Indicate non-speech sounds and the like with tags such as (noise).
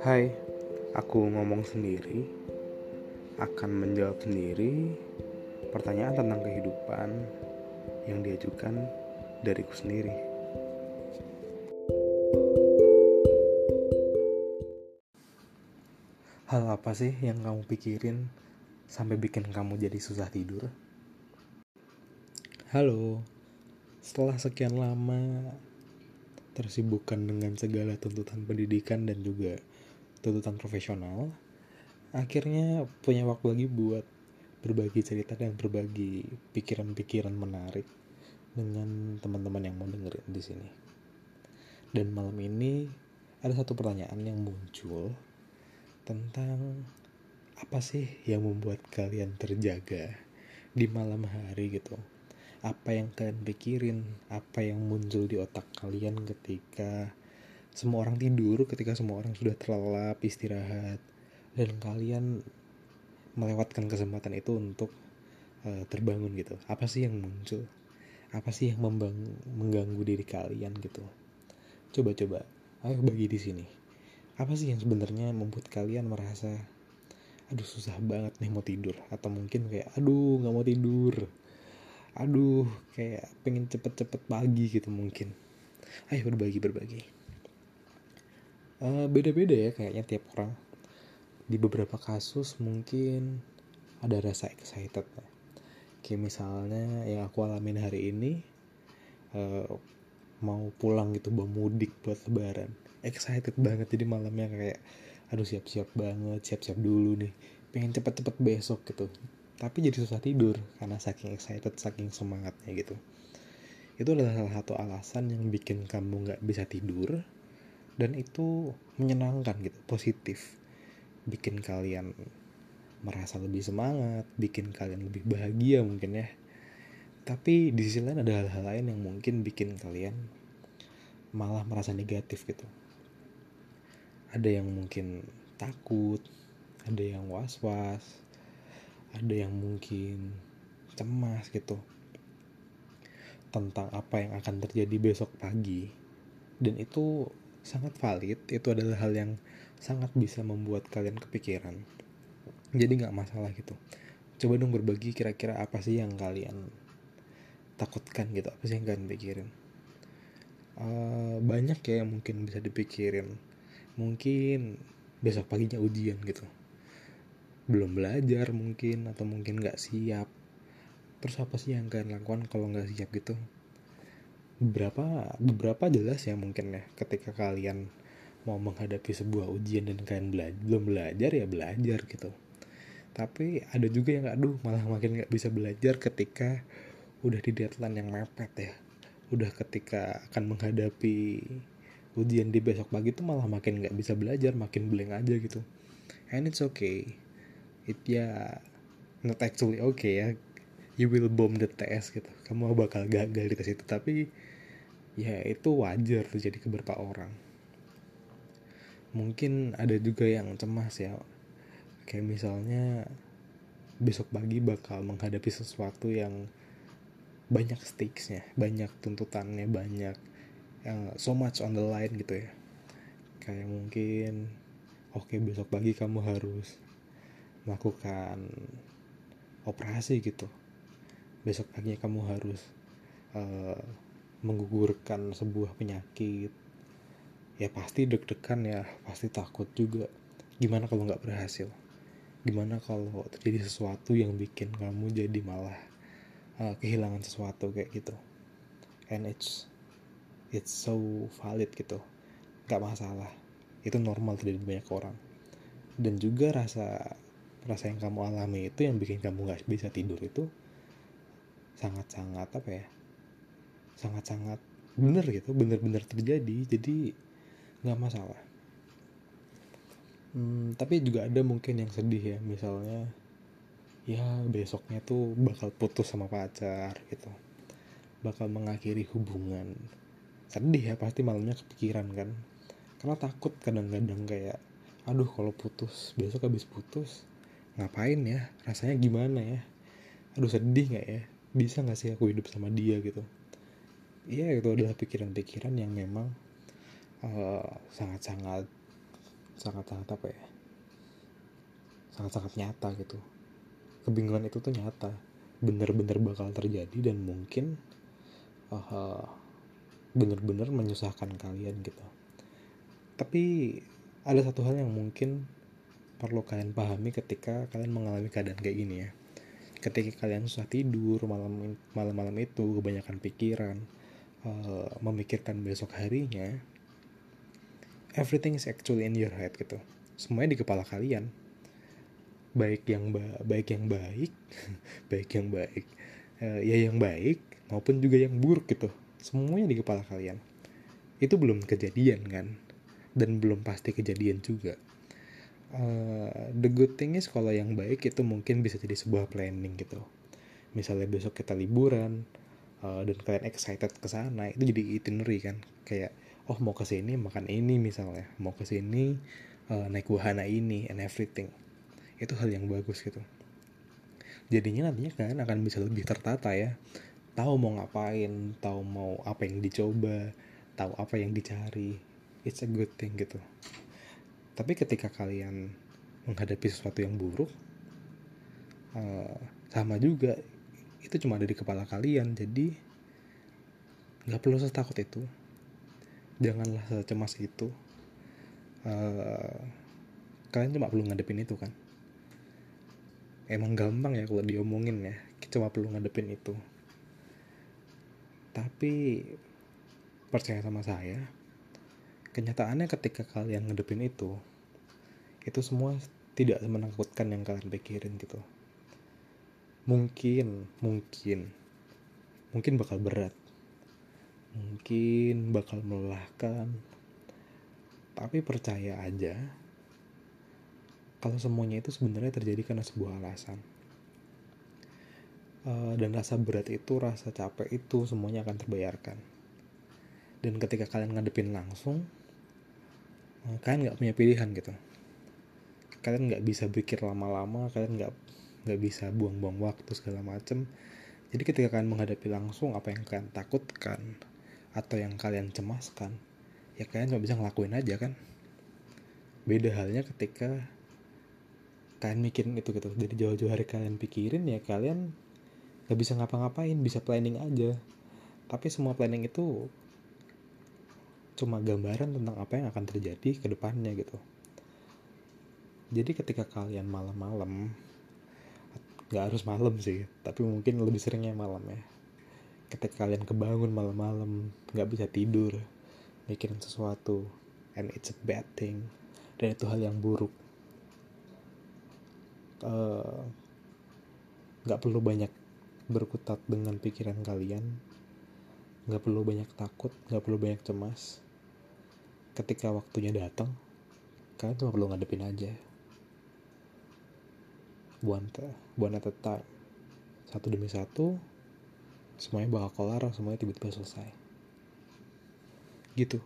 Hai, aku ngomong sendiri, akan menjawab sendiri pertanyaan tentang kehidupan yang diajukan dariku sendiri. Hal apa sih yang kamu pikirin sampai bikin kamu jadi susah tidur? Halo, setelah sekian lama tersibukkan dengan segala tuntutan pendidikan dan juga tuntutan profesional, akhirnya punya waktu lagi buat berbagi cerita dan berbagi pikiran-pikiran menarik dengan teman-teman yang mau dengerin di sini. Dan malam ini ada satu pertanyaan yang muncul tentang apa sih yang membuat kalian terjaga di malam hari gitu apa yang kalian pikirin apa yang muncul di otak kalian ketika semua orang tidur ketika semua orang sudah terlelap istirahat dan kalian melewatkan kesempatan itu untuk uh, terbangun gitu. Apa sih yang muncul? Apa sih yang membang mengganggu diri kalian gitu? Coba-coba ayo bagi di sini. Apa sih yang sebenarnya membuat kalian merasa aduh susah banget nih mau tidur. Atau mungkin kayak aduh nggak mau tidur. Aduh kayak pengen cepet-cepet pagi gitu mungkin. Ayo berbagi berbagi uh, beda-beda ya kayaknya tiap orang. Di beberapa kasus mungkin ada rasa excited ya. kayak misalnya yang aku alamin hari ini uh, mau pulang gitu bawa mudik buat lebaran. Excited banget jadi malamnya kayak aduh siap-siap banget siap-siap dulu nih. Pengen cepet-cepet besok gitu. Tapi jadi susah tidur karena saking excited saking semangatnya gitu. Itu adalah salah satu alasan yang bikin kamu nggak bisa tidur dan itu menyenangkan gitu positif. Bikin kalian merasa lebih semangat bikin kalian lebih bahagia mungkin ya. Tapi di sisi lain ada hal-hal lain yang mungkin bikin kalian malah merasa negatif gitu. Ada yang mungkin takut ada yang was-was ada yang mungkin cemas gitu tentang apa yang akan terjadi besok pagi. Dan itu sangat valid itu adalah hal yang sangat bisa membuat kalian kepikiran. Jadi nggak masalah gitu. Coba dong berbagi kira-kira apa sih yang kalian takutkan gitu apa sih yang kalian pikirin? Uh, banyak ya yang mungkin bisa dipikirin. Mungkin besok paginya ujian gitu. Belum belajar mungkin atau mungkin nggak siap. Terus apa sih yang kalian lakukan kalau nggak siap gitu beberapa beberapa jelas ya mungkin ya ketika kalian mau menghadapi sebuah ujian dan kalian belajar belum belajar ya belajar gitu. Tapi ada juga yang aduh malah makin nggak bisa belajar ketika udah di deadline yang mepet ya. Udah ketika akan menghadapi ujian di besok pagi tuh malah makin nggak bisa belajar makin blank aja gitu. And it's okay. It ya not actually okay ya you will bomb the test gitu. Kamu bakal gagal di tes itu. Tapi ya itu wajar terjadi ke beberapa orang. Mungkin ada juga yang cemas ya. Kayak misalnya besok pagi bakal menghadapi sesuatu yang banyak stakesnya banyak tuntutannya banyak uh, so much on the line gitu ya. Kayak mungkin oke okay, besok pagi kamu harus melakukan operasi gitu besok pagi kamu harus uh, menggugurkan sebuah penyakit. Ya pasti deg-degan ya pasti takut juga. Gimana kalau nggak berhasil? Gimana kalau terjadi sesuatu yang bikin kamu jadi malah uh, kehilangan sesuatu kayak gitu? And it's it's so valid gitu. Nggak masalah. Itu normal terjadi banyak orang. Dan juga rasa rasa yang kamu alami itu yang bikin kamu nggak bisa tidur itu sangat-sangat apa ya? Sangat-sangat bener gitu bener-bener terjadi. Jadi nggak masalah. Hmm, tapi juga ada mungkin yang sedih ya misalnya ya besoknya tuh bakal putus sama pacar gitu. Bakal mengakhiri hubungan. Sedih ya pasti malamnya kepikiran kan. Karena takut kadang-kadang kayak aduh kalau putus besok habis putus ngapain ya? Rasanya gimana ya? Aduh sedih nggak ya bisa nggak sih aku hidup sama dia gitu? Iya itu adalah pikiran-pikiran yang memang eh, sangat-sangat sangat-sangat apa ya? Sangat-sangat nyata gitu. Kebingungan itu tuh nyata. Bener-bener bakal terjadi dan mungkin uh, bener-bener menyusahkan kalian gitu. Tapi ada satu hal yang mungkin perlu kalian pahami ketika kalian mengalami keadaan kayak gini ya ketika kalian susah tidur malam malam-malam itu kebanyakan pikiran uh, memikirkan besok harinya everything is actually in your head gitu. Semuanya di kepala kalian. Baik yang ba baik yang baik (laughs) baik yang baik uh, ya yang baik maupun juga yang buruk gitu. Semuanya di kepala kalian. Itu belum kejadian kan? Dan belum pasti kejadian juga uh, the good thing is kalau yang baik itu mungkin bisa jadi sebuah planning gitu. Misalnya besok kita liburan uh, dan kalian excited ke sana itu jadi itinerary kan. Kayak oh mau ke sini makan ini misalnya mau ke sini uh, naik wahana ini and everything. Itu hal yang bagus gitu. Jadinya nantinya kan akan bisa lebih tertata ya. Tahu mau ngapain tahu mau apa yang dicoba tahu apa yang dicari. It's a good thing gitu tapi ketika kalian menghadapi sesuatu yang buruk uh, sama juga itu cuma ada di kepala kalian. Jadi nggak perlu setakut itu. Janganlah secemas itu. Uh, kalian cuma perlu ngadepin itu kan? Emang gampang ya kalau diomongin ya. Cuma perlu ngadepin itu. Tapi percaya sama saya kenyataannya ketika kalian ngadepin itu itu semua tidak menakutkan yang kalian pikirin gitu. Mungkin mungkin mungkin bakal berat. Mungkin bakal melelahkan. Tapi percaya aja kalau semuanya itu sebenarnya terjadi karena sebuah alasan. Uh, dan rasa berat itu rasa capek itu semuanya akan terbayarkan. Dan ketika kalian ngadepin langsung uh, kalian nggak punya pilihan gitu kalian nggak bisa pikir lama-lama kalian nggak nggak bisa buang-buang waktu segala macem. Jadi ketika kalian menghadapi langsung apa yang kalian takutkan atau yang kalian cemaskan ya kalian cuma bisa ngelakuin aja kan. Beda halnya ketika kalian mikirin itu gitu. Dari jauh-jauh hari kalian pikirin ya kalian gak bisa ngapa-ngapain bisa planning aja. Tapi semua planning itu cuma gambaran tentang apa yang akan terjadi ke depannya gitu jadi ketika kalian malam-malam gak harus malam sih tapi mungkin lebih seringnya malam ya. Ketika kalian kebangun malam-malam gak bisa tidur mikirin sesuatu and it's a bad thing dan itu hal yang buruk. Eh, nggak uh, perlu banyak berkutat dengan pikiran kalian nggak perlu banyak takut nggak perlu banyak cemas. Ketika waktunya datang kalian cuma perlu ngadepin aja one one at a time satu demi satu semuanya bakal kelar semuanya tiba-tiba selesai. Gitu